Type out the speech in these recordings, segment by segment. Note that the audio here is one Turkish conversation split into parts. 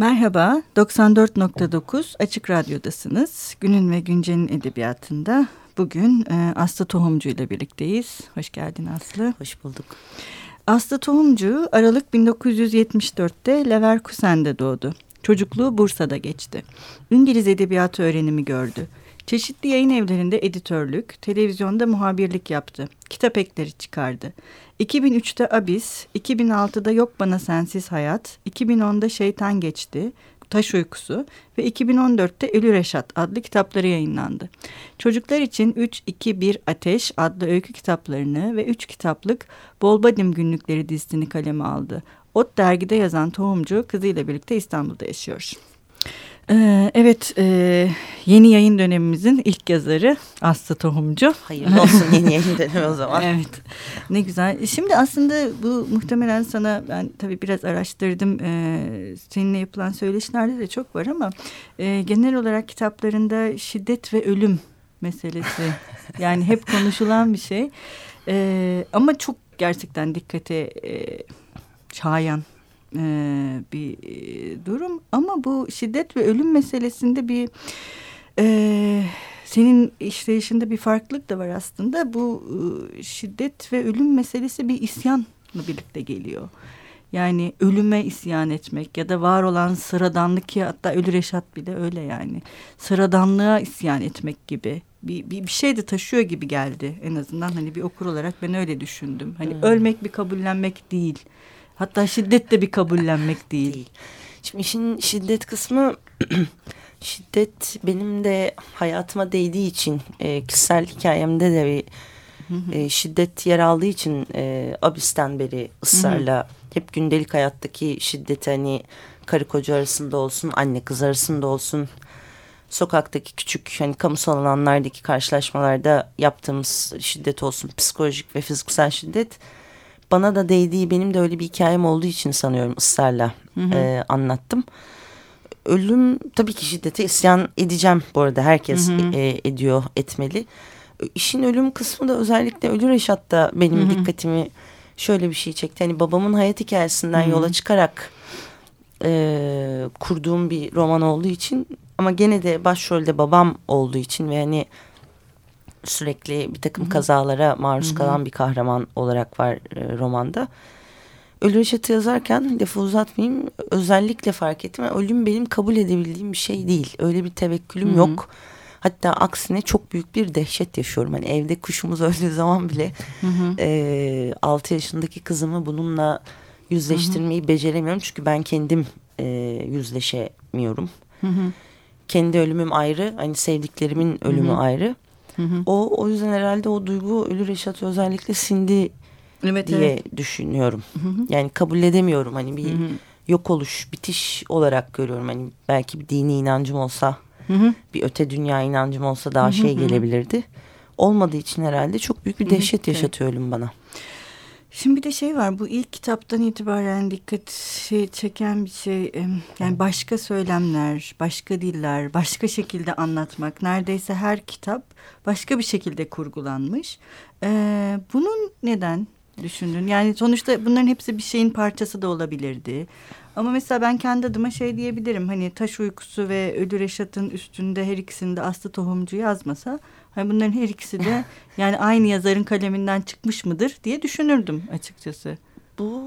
Merhaba, 94.9 Açık Radyo'dasınız. Günün ve Güncel'in edebiyatında bugün e, Aslı Tohumcu ile birlikteyiz. Hoş geldin Aslı. Hoş bulduk. Aslı Tohumcu Aralık 1974'te Leverkusen'de doğdu. Çocukluğu Bursa'da geçti. İngiliz edebiyatı öğrenimi gördü. Çeşitli yayın evlerinde editörlük, televizyonda muhabirlik yaptı. Kitap ekleri çıkardı. 2003'te Abis, 2006'da Yok Bana Sensiz Hayat, 2010'da Şeytan Geçti, Taş Uykusu ve 2014'te Ölü Reşat adlı kitapları yayınlandı. Çocuklar için 3-2-1 Ateş adlı öykü kitaplarını ve 3 kitaplık Bolbadim Günlükleri dizisini kaleme aldı. Ot dergide yazan tohumcu kızıyla birlikte İstanbul'da yaşıyor. Ee, evet, e, yeni yayın dönemimizin ilk yazarı Aslı Tohumcu. Hayırlı olsun yeni yayın dönemi o zaman. evet, ne güzel. Şimdi aslında bu muhtemelen sana ben tabii biraz araştırdım. Ee, seninle yapılan söyleşilerde de çok var ama e, genel olarak kitaplarında şiddet ve ölüm meselesi yani hep konuşulan bir şey. Ee, ama çok gerçekten dikkate e, çağıyan e, bir durum ama bu şiddet ve ölüm meselesinde bir e, senin işleyişinde bir farklılık da var aslında bu e, şiddet ve ölüm meselesi bir isyanla birlikte geliyor. Yani ölüme isyan etmek ya da var olan sıradanlık ki hatta Ölü Reşat bile öyle yani. Sıradanlığa isyan etmek gibi bir, bir, bir şey de taşıyor gibi geldi en azından hani bir okur olarak ben öyle düşündüm. Hani hmm. ölmek bir kabullenmek değil. Hatta şiddet de bir kabullenmek değil. değil. Şimdi işin şiddet kısmı şiddet benim de hayatıma değdiği için e, kişisel hikayemde de bir e, şiddet yer aldığı için e, abisten beri ısrarla hep gündelik hayattaki şiddet hani karı koca arasında olsun anne kız arasında olsun sokaktaki küçük hani kamusal alanlardaki karşılaşmalarda yaptığımız şiddet olsun psikolojik ve fiziksel şiddet bana da değdiği benim de öyle bir hikayem olduğu için sanıyorum ısrarla hı hı. E, anlattım. Ölüm tabii ki şiddete isyan edeceğim bu arada herkes hı hı. E, ediyor etmeli. İşin ölüm kısmı da özellikle Ölü Reşat'ta benim hı hı. dikkatimi şöyle bir şey çekti. Hani babamın hayat hikayesinden hı hı. yola çıkarak e, kurduğum bir roman olduğu için ama gene de başrolde babam olduğu için ve hani sürekli bir takım Hı -hı. kazalara maruz Hı -hı. kalan bir kahraman olarak var e, romanda. Ölü Reşat'ı yazarken lafı uzatmayayım özellikle fark ettim. Ölüm benim kabul edebildiğim bir şey değil. Öyle bir tevekkülüm Hı -hı. yok. Hatta aksine çok büyük bir dehşet yaşıyorum. Hani evde kuşumuz öldüğü zaman bile hı hı. E, 6 yaşındaki kızımı bununla yüzleştirmeyi hı hı. beceremiyorum. Çünkü ben kendim e, yüzleşemiyorum. Hı hı. Kendi ölümüm ayrı. Hani sevdiklerimin ölümü hı hı. ayrı. Hı hı. O o yüzden herhalde o duygu Ölü Reşat özellikle sindi evet, diye evet. düşünüyorum. Hı hı. Yani kabul edemiyorum hani bir hı hı. yok oluş, bitiş olarak görüyorum. Hani belki bir dini inancım olsa, hı hı. bir öte dünya inancım olsa daha hı hı. şey gelebilirdi. Olmadığı için herhalde çok büyük bir dehşet hı hı. yaşatıyor ölüm bana. Şimdi bir de şey var bu ilk kitaptan itibaren dikkat şey çeken bir şey yani başka söylemler, başka diller, başka şekilde anlatmak. Neredeyse her kitap başka bir şekilde kurgulanmış. Ee, bunun neden düşündün? Yani sonuçta bunların hepsi bir şeyin parçası da olabilirdi. Ama mesela ben kendi adıma şey diyebilirim. Hani Taş Uykusu ve Ölü Reşat'ın üstünde her ikisinde Aslı Tohumcu yazmasa Hani bunların her ikisi de yani aynı yazarın kaleminden çıkmış mıdır diye düşünürdüm açıkçası. Bu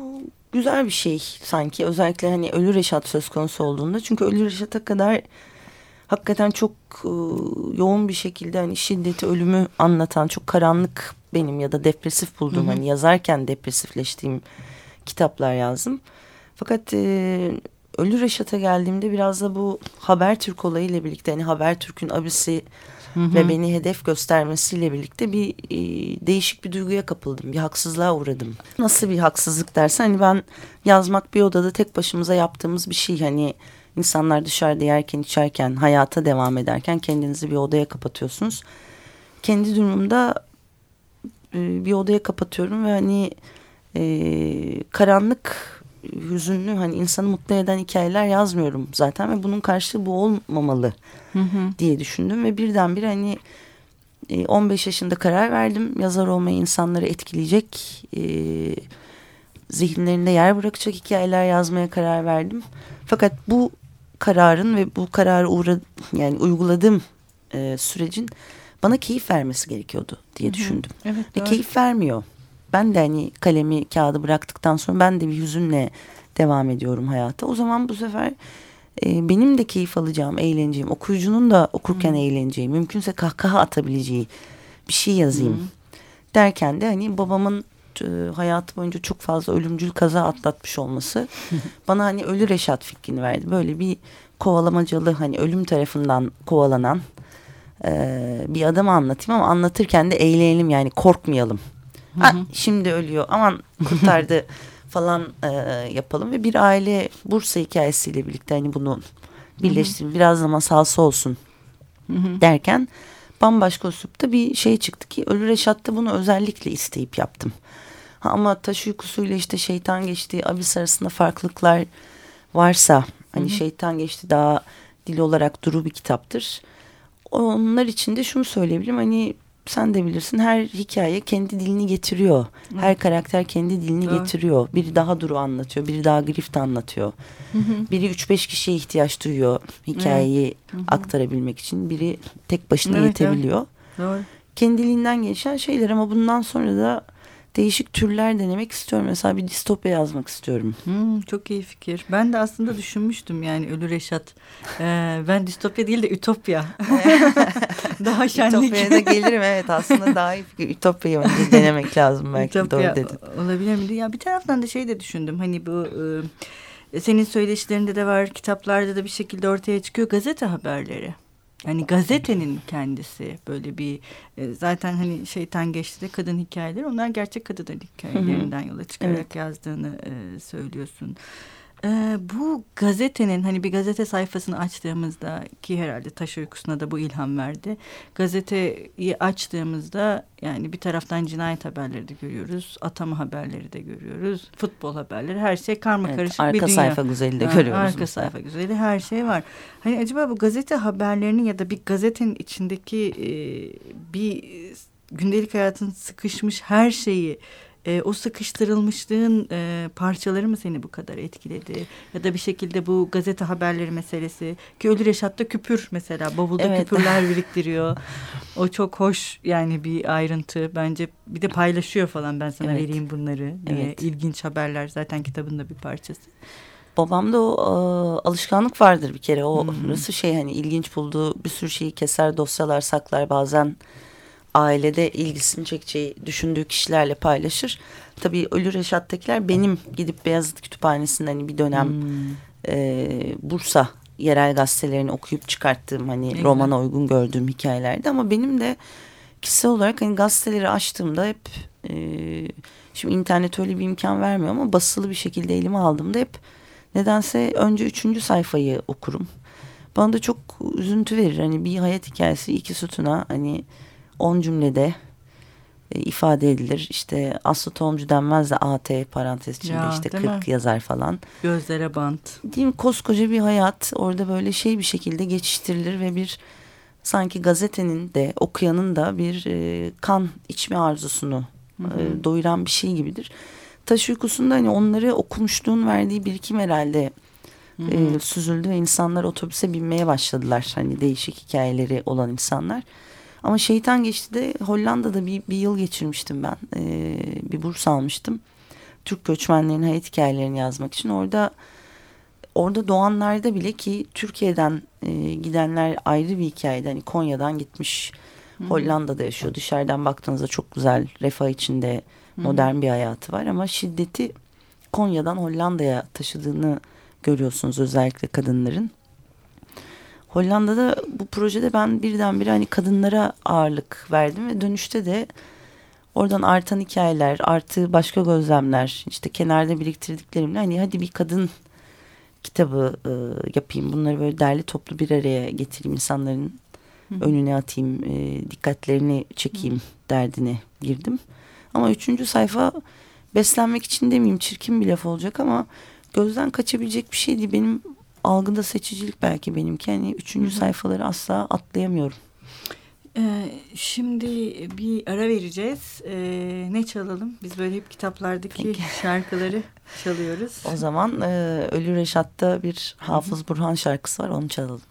güzel bir şey sanki özellikle hani Ölü Reşat söz konusu olduğunda. Çünkü Ölü Reşat'a kadar hakikaten çok e, yoğun bir şekilde hani şiddeti, ölümü anlatan çok karanlık benim ya da depresif bulduğum hani yazarken depresifleştiğim kitaplar yazdım. Fakat e, Ölü Reşat'a geldiğimde biraz da bu Habertürk olayıyla birlikte hani Habertürk'ün abisi hı hı. ve beni hedef göstermesiyle birlikte bir e, değişik bir duyguya kapıldım. Bir haksızlığa uğradım. Nasıl bir haksızlık dersen hani ben yazmak bir odada tek başımıza yaptığımız bir şey. Hani insanlar dışarıda yerken içerken hayata devam ederken kendinizi bir odaya kapatıyorsunuz. Kendi durumumda e, bir odaya kapatıyorum ve hani e, karanlık hüzünlü hani insanı mutlu eden hikayeler yazmıyorum zaten ve bunun karşılığı bu olmamalı hı hı. diye düşündüm ve birdenbire hani 15 e, yaşında karar verdim yazar olmayı insanları etkileyecek e, zihinlerinde yer bırakacak hikayeler yazmaya karar verdim fakat bu kararın ve bu kararı uğra yani uyguladığım e, sürecin bana keyif vermesi gerekiyordu diye Hı -hı. düşündüm. Evet, ve keyif vermiyor. Ben de hani kalemi kağıdı bıraktıktan sonra ben de bir hüzünle devam ediyorum hayata. O zaman bu sefer e, benim de keyif alacağım, eğleneceğim, okuyucunun da okurken hmm. eğleneceği, mümkünse kahkaha atabileceği bir şey yazayım. Hmm. Derken de hani babamın hayatı boyunca çok fazla ölümcül kaza atlatmış olması bana hani ölü Reşat fikrini verdi. Böyle bir kovalamacalı hani ölüm tarafından kovalanan e, bir adamı anlatayım ama anlatırken de eğlenelim yani korkmayalım. Ha, şimdi ölüyor aman kurtardı falan e, yapalım ve bir aile Bursa hikayesiyle birlikte hani bunu birleştirin biraz da masalsı olsun derken bambaşka üslupta bir şey çıktı ki Ölü Reşat'ta bunu özellikle isteyip yaptım. Ha, ama taş uykusuyla işte şeytan geçti abis arasında farklılıklar varsa hani hı hı. şeytan geçti daha dil olarak duru bir kitaptır. Onlar için de şunu söyleyebilirim hani sen de bilirsin her hikaye kendi dilini getiriyor. Hı. Her karakter kendi dilini Doğru. getiriyor. Biri daha duru anlatıyor, biri daha grift anlatıyor. Hı hı. Biri üç beş kişiye ihtiyaç duyuyor hikayeyi hı hı. aktarabilmek için. Biri tek başına evet, yetebiliyor. Evet. Doğru. Kendiliğinden geçen şeyler ama bundan sonra da değişik türler denemek istiyorum. Mesela bir distopya yazmak istiyorum. Hmm, çok iyi fikir. Ben de aslında düşünmüştüm yani Ölü Reşat. Ee, ben distopya değil de ütopya. daha şenlik. Ütopya'ya da gelirim evet aslında daha iyi fikir. Ütopya'yı denemek lazım belki Ütopya doğru dedin. Olabilir mi? Ya bir taraftan da şey de düşündüm. Hani bu... E, senin söyleşilerinde de var, kitaplarda da bir şekilde ortaya çıkıyor gazete haberleri. Yani gazetenin kendisi böyle bir e, zaten hani şeytan geçti de kadın hikayeleri onlar gerçek kadın hikayelerinden yola çıkarak evet. yazdığını e, söylüyorsun. Ee, bu gazetenin hani bir gazete sayfasını açtığımızda ki herhalde taş uykusuna da bu ilham verdi. Gazeteyi açtığımızda yani bir taraftan cinayet haberleri de görüyoruz. Atama haberleri de görüyoruz. Futbol haberleri her şey karma evet, karışık bir dünya. Arka sayfa güzeli de görüyoruz. Arka mesela. sayfa güzeli her şey var. Hani acaba bu gazete haberlerinin ya da bir gazetenin içindeki e, bir gündelik hayatın sıkışmış her şeyi e, o sıkıştırılmışlığın e, parçaları mı seni bu kadar etkiledi? Ya da bir şekilde bu gazete haberleri meselesi ki Ölü Reşat'ta küpür mesela bavulda evet. küpürler biriktiriyor. o çok hoş yani bir ayrıntı bence bir de paylaşıyor falan ben sana evet. vereyim bunları evet. ilginç haberler zaten kitabın da bir parçası. Babamda o e, alışkanlık vardır bir kere o hmm. nasıl şey hani ilginç bulduğu bir sürü şeyi keser dosyalar saklar bazen ailede ilgisini çekeceği düşündüğü kişilerle paylaşır. Tabii Ölü Reşat'takiler benim gidip Beyazıt Kütüphanesi'nden hani bir dönem hmm. e, Bursa yerel gazetelerini okuyup çıkarttığım hani ne romana uygun gördüğüm hikayelerdi ama benim de kişisel olarak hani gazeteleri açtığımda hep e, şimdi internet öyle bir imkan vermiyor ama basılı bir şekilde elime aldığımda hep nedense önce üçüncü sayfayı okurum. Bana da çok üzüntü verir hani bir hayat hikayesi iki sütuna hani on cümlede e, ifade edilir. İşte Aslı Tohumcu denmez de AT parantez içinde ya, işte 40 mi? yazar falan. Gözlere bant. Değil mi? Koskoca bir hayat orada böyle şey bir şekilde geçiştirilir ve bir sanki gazetenin de okuyanın da bir e, kan içme arzusunu hı hı. E, doyuran bir şey gibidir. Taş uykusunda hani onları okumuşluğun verdiği birikim herhalde hı hı. E, süzüldü ve insanlar otobüse binmeye başladılar. Hani değişik hikayeleri olan insanlar. Ama şeytan geçti de Hollanda'da bir, bir yıl geçirmiştim ben. Ee, bir burs almıştım. Türk göçmenlerin hayat hikayelerini yazmak için. Orada orada doğanlarda bile ki Türkiye'den e, gidenler ayrı bir hikayede. Hani Konya'dan gitmiş Hı. Hollanda'da yaşıyor. Dışarıdan baktığınızda çok güzel refah içinde modern Hı. bir hayatı var. Ama şiddeti Konya'dan Hollanda'ya taşıdığını görüyorsunuz özellikle kadınların. Hollanda'da bu projede ben birdenbire hani kadınlara ağırlık verdim ve dönüşte de oradan artan hikayeler, artı başka gözlemler, işte kenarda biriktirdiklerimle hani hadi bir kadın kitabı e, yapayım. Bunları böyle derli toplu bir araya getireyim insanların Hı. önüne atayım, e, dikkatlerini çekeyim Hı. derdine girdim. Ama üçüncü sayfa beslenmek için demeyeyim çirkin bir laf olacak ama gözden kaçabilecek bir şey değil. Benim algıda seçicilik belki benimki. Hani üçüncü Hı -hı. sayfaları asla atlayamıyorum. Ee, şimdi bir ara vereceğiz. Ee, ne çalalım? Biz böyle hep kitaplardaki Peki. şarkıları çalıyoruz. O zaman e, Ölü Reşat'ta bir Hafız Burhan şarkısı var onu çalalım.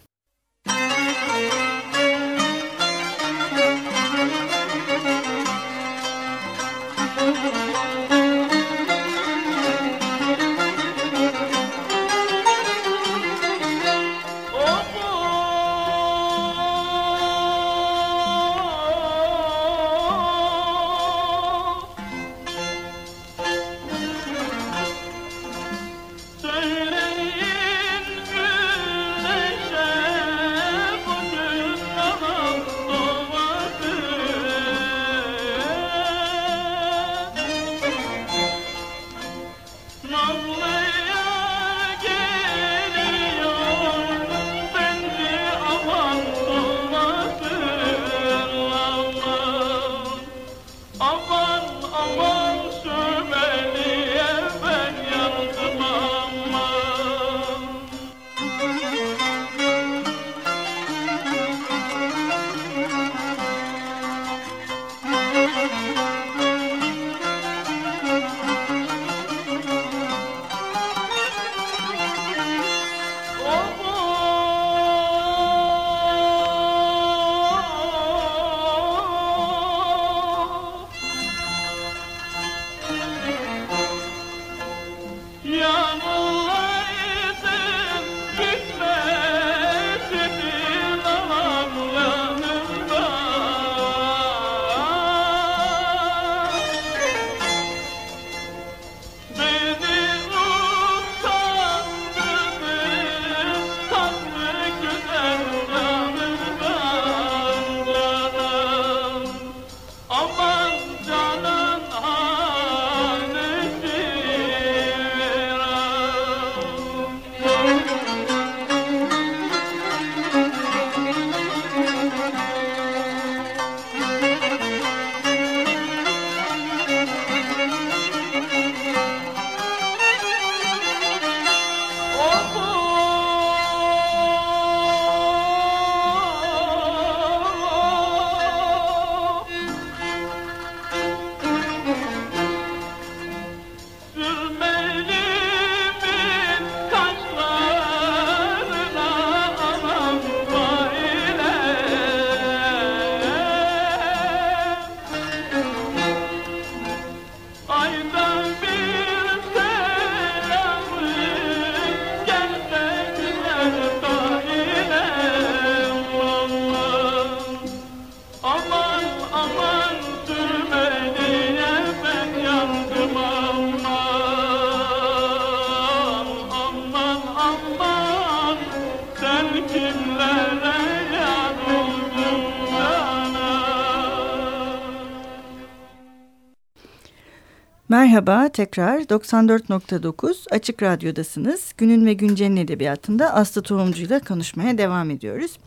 Tekrar 94.9 Açık Radyo'dasınız. Günün ve Güncel'in edebiyatında Aslı Tohumcu ile konuşmaya devam ediyoruz.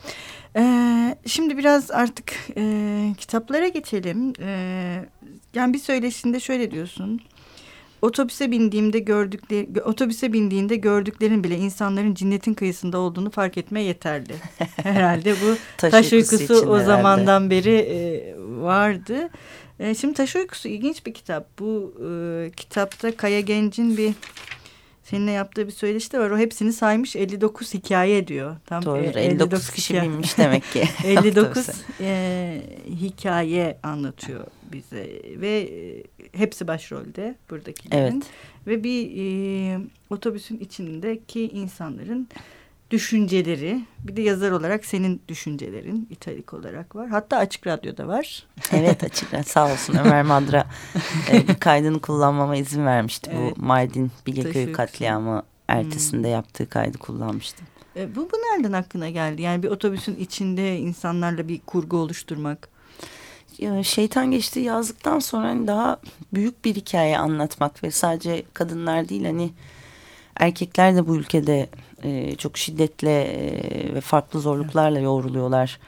Ee, şimdi biraz artık e, kitaplara geçelim. Ee, yani bir söyleşinde şöyle diyorsun. Otobüse bindiğimde gördükleri, otobüse bindiğinde gördüklerin bile insanların cinnetin kıyısında olduğunu fark etme yeterli. Herhalde bu taş, taş uykusu o herhalde. zamandan beri e, vardı. E, şimdi Taş Uykusu ilginç bir kitap. Bu e, kitapta Kaya Genç'in bir seninle yaptığı bir söyleşi de var. O hepsini saymış 59 hikaye diyor. Tam Doğru 59, 59 kişi binmiş demek ki. 59 e, hikaye anlatıyor bize ve e, hepsi başrolde buradakilerin. Evet. Ve bir e, otobüsün içindeki insanların düşünceleri bir de yazar olarak senin düşüncelerin italik olarak var. Hatta Açık Radyo'da var. Evet Açık Radyo sağ olsun Ömer Madra e, bir kaydını kullanmama izin vermişti. Evet. Bu Mardin Bilgeköy katliamı ertesinde hmm. yaptığı kaydı kullanmıştım. E, bu, bu nereden aklına geldi? Yani bir otobüsün içinde insanlarla bir kurgu oluşturmak. Ya, şeytan geçti yazdıktan sonra hani daha büyük bir hikaye anlatmak ve sadece kadınlar değil hani erkekler de bu ülkede e, çok şiddetle e, ve farklı zorluklarla yoğruluyorlar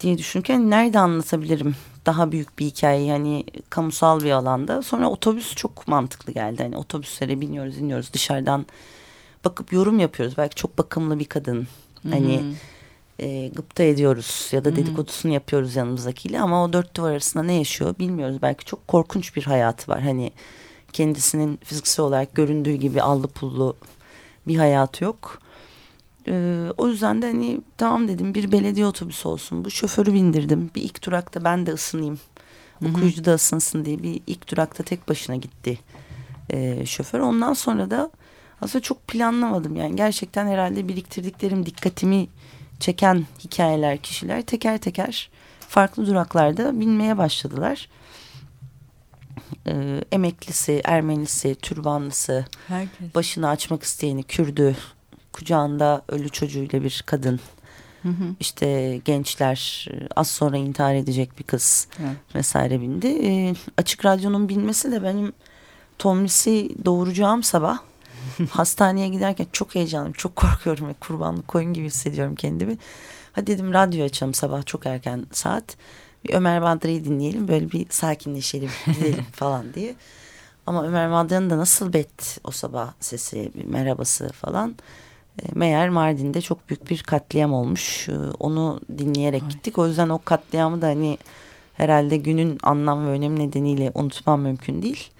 diye düşünürken nerede anlatabilirim daha büyük bir hikaye yani kamusal bir alanda. Sonra otobüs çok mantıklı geldi. Hani otobüslere biniyoruz iniyoruz dışarıdan bakıp yorum yapıyoruz. Belki çok bakımlı bir kadın. Hani e, gıpta ediyoruz ya da dedikodusunu yapıyoruz yanımızdakiyle ama o dört duvar arasında ne yaşıyor bilmiyoruz. Belki çok korkunç bir hayatı var. Hani kendisinin fiziksel olarak göründüğü gibi allı pullu bir hayatı yok. Ee, o yüzden de hani tamam dedim bir belediye otobüsü olsun. Bu şoförü bindirdim. Bir ilk durakta ben de ısınayım. Hı -hı. Okuyucu da ısınsın diye bir ilk durakta tek başına gitti e, şoför. Ondan sonra da aslında çok planlamadım. Yani gerçekten herhalde biriktirdiklerim dikkatimi çeken hikayeler, kişiler teker teker farklı duraklarda binmeye başladılar. Ee, emeklisi, Ermenisi, türbanlısı, Herkes. başını açmak isteyeni, Kürdü, kucağında ölü çocuğuyla bir kadın. Hı hı. İşte gençler az sonra intihar edecek bir kız evet. vesaire bindi. E, açık radyonun binmesi de benim Tomris'i doğuracağım sabah hastaneye giderken çok heyecanlıyım. Çok korkuyorum ve kurbanlık koyun gibi hissediyorum kendimi. Hadi dedim radyo açalım sabah çok erken saat. Bir Ömer Madra'yı dinleyelim böyle bir sakinleşelim gidelim falan diye. Ama Ömer Madra'nın da nasıl bet o sabah sesi merhabası falan. E, meğer Mardin'de çok büyük bir katliam olmuş. E, onu dinleyerek Ay. gittik. O yüzden o katliamı da hani herhalde günün anlam ve önemi nedeniyle unutmam mümkün değil.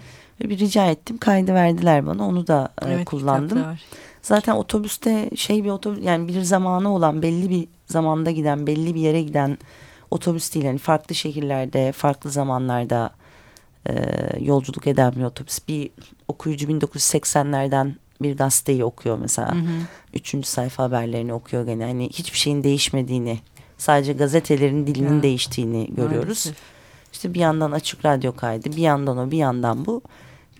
Ve bir rica ettim. Kaydı verdiler bana. Onu da e, evet, kullandım. Zaten otobüste şey bir otobüs yani bir zamanı olan belli bir zamanda giden belli bir yere giden otobüs değil. Yani farklı şehirlerde farklı zamanlarda e, yolculuk eden bir otobüs. Bir okuyucu 1980'lerden bir gazeteyi okuyor mesela. Hı hı. Üçüncü sayfa haberlerini okuyor gene. Hani hiçbir şeyin değişmediğini sadece gazetelerin dilinin ya. değiştiğini görüyoruz. Maalesef. İşte bir yandan açık radyo kaydı bir yandan o bir yandan bu.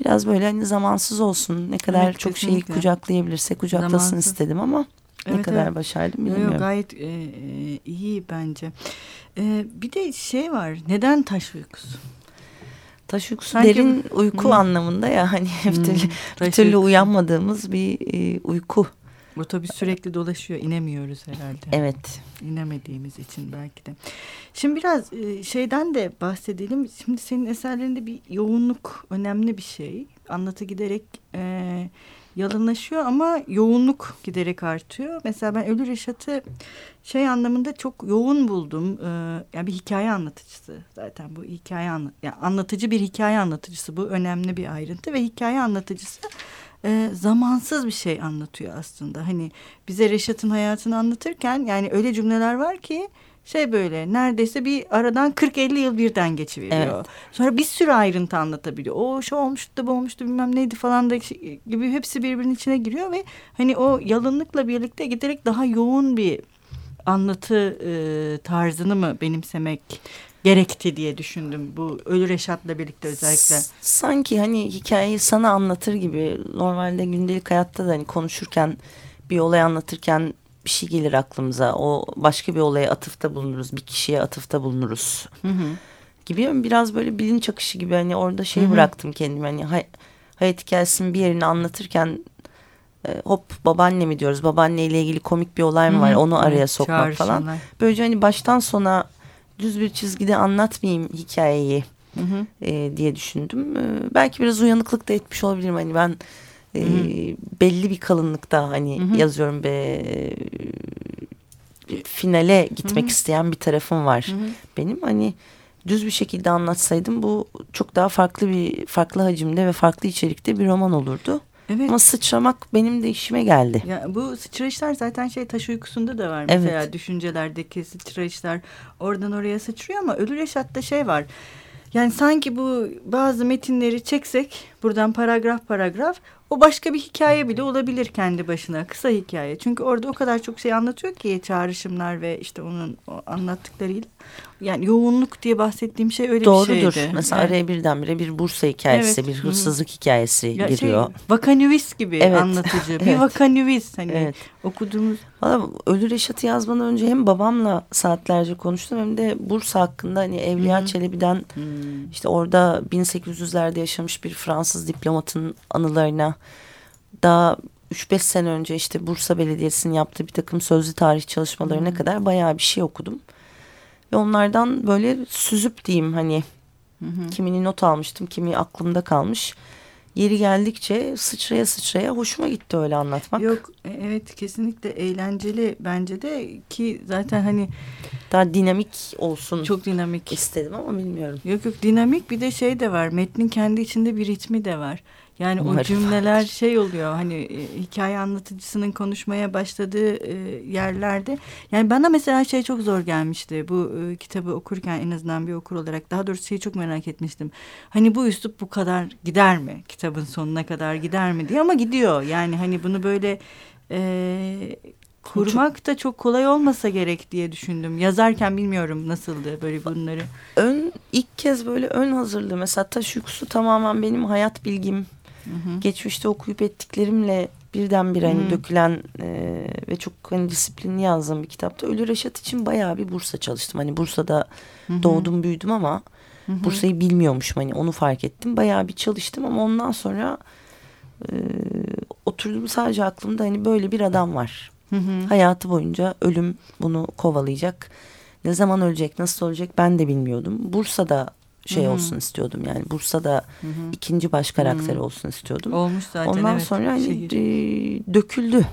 Biraz böyle hani zamansız olsun ne kadar evet, çok kesinlikle. şeyi kucaklayabilirse kucaklasın zamansız. istedim ama evet, ne kadar evet. başardım bilmiyorum. Yok, gayet e, e, iyi bence. E, bir de şey var neden taş uykusu? Taş uykusu Sanki, derin uyku hı. anlamında ya hani hep hmm, bir türlü uyanmadığımız bir e, uyku. Otobüs sürekli dolaşıyor inemiyoruz herhalde. Evet. İnemediğimiz için belki de. Şimdi biraz e, şeyden de bahsedelim. Şimdi senin eserlerinde bir yoğunluk önemli bir şey. Anlatı giderek e, yalınlaşıyor ama yoğunluk giderek artıyor. Mesela ben Ölü Reşat'ı şey anlamında çok yoğun buldum. Ee, yani bir hikaye anlatıcısı zaten bu hikaye anla yani anlatıcı bir hikaye anlatıcısı bu önemli bir ayrıntı ve hikaye anlatıcısı e, zamansız bir şey anlatıyor aslında. Hani bize Reşat'ın hayatını anlatırken yani öyle cümleler var ki şey böyle neredeyse bir aradan 40-50 yıl birden geçiveriyor. Evet. Sonra bir sürü ayrıntı anlatabiliyor. O şu olmuştu da bu olmuştu bilmem neydi falan da gibi hepsi birbirinin içine giriyor ve hani o yalınlıkla birlikte giderek daha yoğun bir anlatı e, tarzını mı benimsemek gerekti diye düşündüm bu Ölü Reşat'la birlikte özellikle. Sanki hani hikayeyi sana anlatır gibi normalde gündelik hayatta da hani konuşurken bir olay anlatırken bir şey gelir aklımıza. O başka bir olaya atıfta bulunuruz. Bir kişiye atıfta bulunuruz. Hı hı. Gibi biraz böyle bilinç akışı gibi hani orada şey hı hı. bıraktım kendime. Hani hay hayat hikayesinin bir yerini anlatırken e, hop babaanne mi diyoruz. Babaanne ile ilgili komik bir olay mı hı hı. var onu araya sokmak falan. Böylece hani baştan sona düz bir çizgide anlatmayayım hikayeyi. Hı hı. E, diye düşündüm. E, belki biraz uyanıklık da etmiş olabilirim. Hani ben e, belli bir kalınlıkta hani hı hı. yazıyorum be e, finale gitmek hı hı. isteyen bir tarafım var hı hı. benim hani düz bir şekilde anlatsaydım bu çok daha farklı bir farklı hacimde ve farklı içerikte bir roman olurdu. Evet. Ama sıçramak benim de işime geldi. Ya bu sıçrayışlar zaten şey taş uykusunda da var mesela evet. düşüncelerdeki sıçrayışlar oradan oraya sıçrıyor ama Ölü Reşat'ta şey var. Yani sanki bu bazı metinleri çeksek buradan paragraf paragraf o başka bir hikaye bile olabilir kendi başına kısa hikaye. Çünkü orada o kadar çok şey anlatıyor ki çağrışımlar ve işte onun o anlattıklarıyla. Yani yoğunluk diye bahsettiğim şey öyle Doğrudur. bir şeydi. Mesela evet. araya birdenbire bir Bursa hikayesi, evet. bir hırsızlık Hı. hikayesi ya şey, giriyor. Şey, vakanüvis gibi evet. anlatıcı. evet. Bir vakanüvis hani evet. okuduğumuz. Valla Ölü Reşat'ı yazmadan önce hem babamla saatlerce konuştum hem de Bursa hakkında hani Evliya Hı. Çelebi'den Hı. işte orada 1800'lerde yaşamış bir Fransız diplomatın anılarına daha 3-5 sene önce işte Bursa Belediyesi'nin yaptığı bir takım sözlü tarih çalışmalarına hmm. kadar bayağı bir şey okudum. Ve onlardan böyle süzüp diyeyim hani hmm. kimini not almıştım, kimi aklımda kalmış. Yeri geldikçe sıçraya sıçraya hoşuma gitti öyle anlatmak. Yok e, evet kesinlikle eğlenceli bence de ki zaten hani daha dinamik olsun. Çok dinamik istedim ama bilmiyorum. Yok yok dinamik bir de şey de var. Metnin kendi içinde bir ritmi de var. Yani Umarım. o cümleler şey oluyor hani e, hikaye anlatıcısının konuşmaya başladığı e, yerlerde yani bana mesela şey çok zor gelmişti bu e, kitabı okurken en azından bir okur olarak daha doğrusu şeyi çok merak etmiştim. Hani bu üslup bu kadar gider mi kitabın sonuna kadar gider mi diye ama gidiyor yani hani bunu böyle e, kurmak da çok kolay olmasa gerek diye düşündüm. Yazarken bilmiyorum nasıldı böyle bunları. Ön ilk kez böyle ön hazırlığı mesela taş uykusu tamamen benim hayat bilgim hı. geçmişte okuyup ettiklerimle birdenbire hani dökülen e, ve çok hani disiplinli yazdığım bir kitapta. Ölü Reşat için bayağı bir Bursa çalıştım. Hani Bursa'da hı. doğdum büyüdüm ama. Bursa'yı bilmiyormuşum hani onu fark ettim. Bayağı bir çalıştım ama ondan sonra e, oturdum sadece aklımda hani böyle bir adam var. Hı hı. Hayatı boyunca ölüm bunu kovalayacak. Ne zaman ölecek, nasıl ölecek ben de bilmiyordum. Bursa'da şey Hı -hı. olsun istiyordum yani Bursa'da Hı -hı. ikinci baş karakter Hı -hı. olsun istiyordum. Olmuş zaten Ondan evet. sonra hani e, döküldü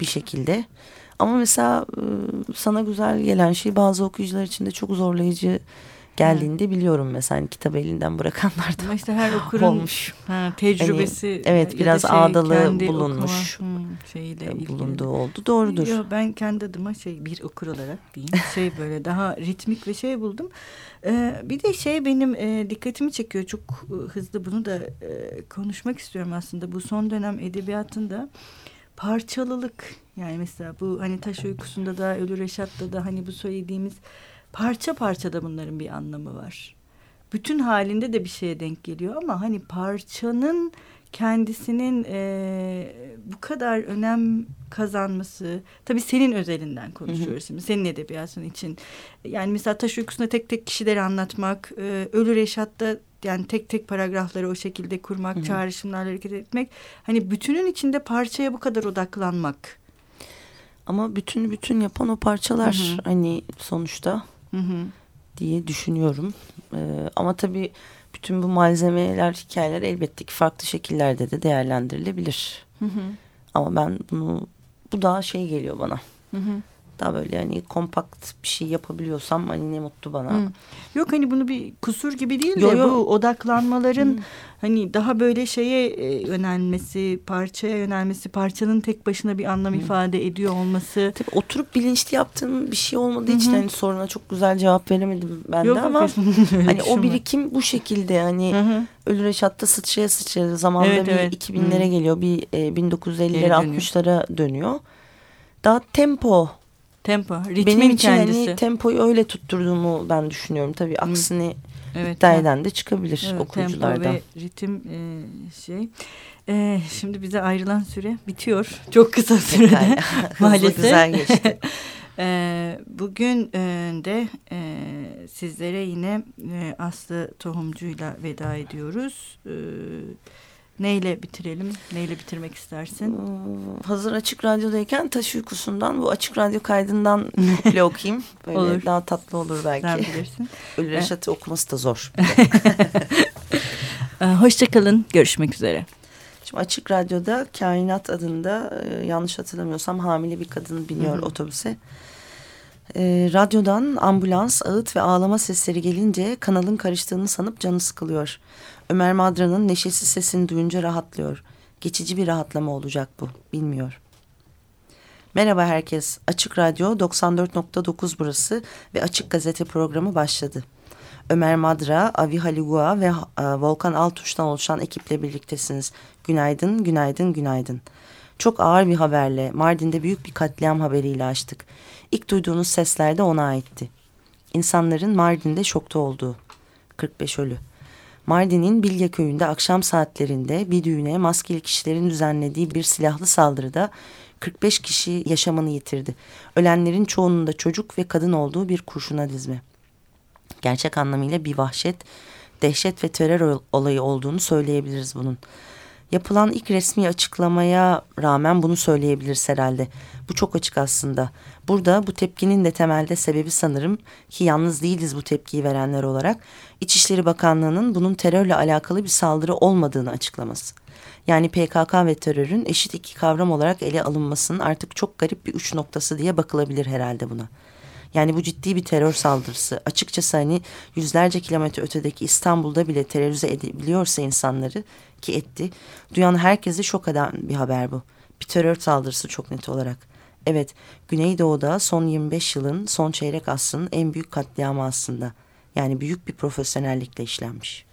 bir şekilde. Ama mesela e, sana güzel gelen şey bazı okuyucular için de çok zorlayıcı geldiğinde Hı. biliyorum mesela hani kitabı elinden bırakanlar da Ama işte her okurun olmuş. Ha, tecrübesi. Hani, evet biraz şey, ağdalı bulunmuş. Okuma, şeyle e, bulunduğu oldu. Doğrudur. Yo, ben kendi adıma şey bir okur olarak diyeyim şey böyle daha ritmik ve şey buldum. Ee, bir de şey benim e, dikkatimi çekiyor. Çok e, hızlı bunu da e, konuşmak istiyorum aslında. Bu son dönem edebiyatında parçalılık yani mesela bu hani taş uykusunda da Ölü Reşat'ta da hani bu söylediğimiz parça parça da bunların bir anlamı var. Bütün halinde de bir şeye denk geliyor ama hani parçanın kendisinin e, bu kadar önem kazanması tabii senin özelinden konuşuyoruz şimdi senin edebiyatın için yani mesela taş uykusunda tek tek kişileri anlatmak e, ölü reşatta yani tek tek paragrafları o şekilde kurmak hı hı. çağrışımlarla hareket etmek hani bütünün içinde parçaya bu kadar odaklanmak ama bütün bütün yapan o parçalar hı hı. hani sonuçta hı hı. diye düşünüyorum ee, ama tabii bütün bu malzemeler, hikayeler elbette ki farklı şekillerde de değerlendirilebilir. Hı hı. Ama ben bunu bu daha şey geliyor bana. Hı hı. Daha böyle yani kompakt bir şey yapabiliyorsam hani ne mutlu bana. Hı. Yok hani bunu bir kusur gibi değil de yo, yo. bu odaklanmaların Hı. hani daha böyle şeye e, yönelmesi, parçaya yönelmesi, parçanın tek başına bir anlam Hı. ifade ediyor olması. Tabii oturup bilinçli yaptığım bir şey olmadığı Hı. için hani soruna çok güzel cevap veremedim ben Yok, de ama hani o birikim bu şekilde hani Hı. Ölü Reşat'ta sıçraya sıçraya zamanda evet, bir evet. 2000'lere geliyor bir e, 1950'lere 60'lara dönüyor. Daha tempo Tempo, ritmin Benim için kendisi. hani tempoyu öyle tutturduğumu ben düşünüyorum. Tabii aksini evet, iddia eden de çıkabilir evet, okuyuculardan. Tempo ve ritim e, şey. E, şimdi bize ayrılan süre bitiyor. Çok kısa sürede maalesef. güzel geçti. e, bugün e, de e, sizlere yine e, Aslı Tohumcu'yla veda ediyoruz. E, Neyle bitirelim? Neyle bitirmek istersin? Hmm, hazır açık radyodayken taş uykusundan bu açık radyo kaydından bile okuyayım. Böyle olur. daha tatlı olur belki. Sen bilirsin. Ölü Reşat'ı okuması da zor. Ee, Hoşçakalın. Görüşmek üzere. Şimdi Açık Radyo'da Kainat adında e, yanlış hatırlamıyorsam hamile bir kadın biniyor Hı -hı. otobüse. E, radyodan ambulans, ağıt ve ağlama sesleri gelince kanalın karıştığını sanıp canı sıkılıyor. Ömer Madra'nın neşesiz sesini duyunca rahatlıyor. Geçici bir rahatlama olacak bu, bilmiyor. Merhaba herkes. Açık Radyo 94.9 burası ve Açık Gazete programı başladı. Ömer Madra, Avi Haligua ve e, Volkan Altuş'tan oluşan ekiple birliktesiniz. Günaydın, günaydın, günaydın. Çok ağır bir haberle, Mardin'de büyük bir katliam haberiyle açtık. İlk duyduğunuz sesler de ona aitti. İnsanların Mardin'de şokta olduğu. 45 ölü. Mardin'in Bilge köyünde akşam saatlerinde bir düğüne maskeli kişilerin düzenlediği bir silahlı saldırıda 45 kişi yaşamını yitirdi. Ölenlerin çoğunun da çocuk ve kadın olduğu bir kurşuna dizme. Gerçek anlamıyla bir vahşet, dehşet ve terör olayı olduğunu söyleyebiliriz bunun. Yapılan ilk resmi açıklamaya rağmen bunu söyleyebiliriz herhalde. Bu çok açık aslında. Burada bu tepkinin de temelde sebebi sanırım ki yalnız değiliz bu tepkiyi verenler olarak İçişleri Bakanlığı'nın bunun terörle alakalı bir saldırı olmadığını açıklaması. Yani PKK ve terörün eşit iki kavram olarak ele alınmasının artık çok garip bir uç noktası diye bakılabilir herhalde buna. Yani bu ciddi bir terör saldırısı. Açıkçası hani yüzlerce kilometre ötedeki İstanbul'da bile terörize edebiliyorsa insanları ki etti. Duyan herkesi şok eden bir haber bu. Bir terör saldırısı çok net olarak. Evet, Güneydoğu'da son 25 yılın son çeyrek asrının en büyük katliamı aslında. Yani büyük bir profesyonellikle işlenmiş.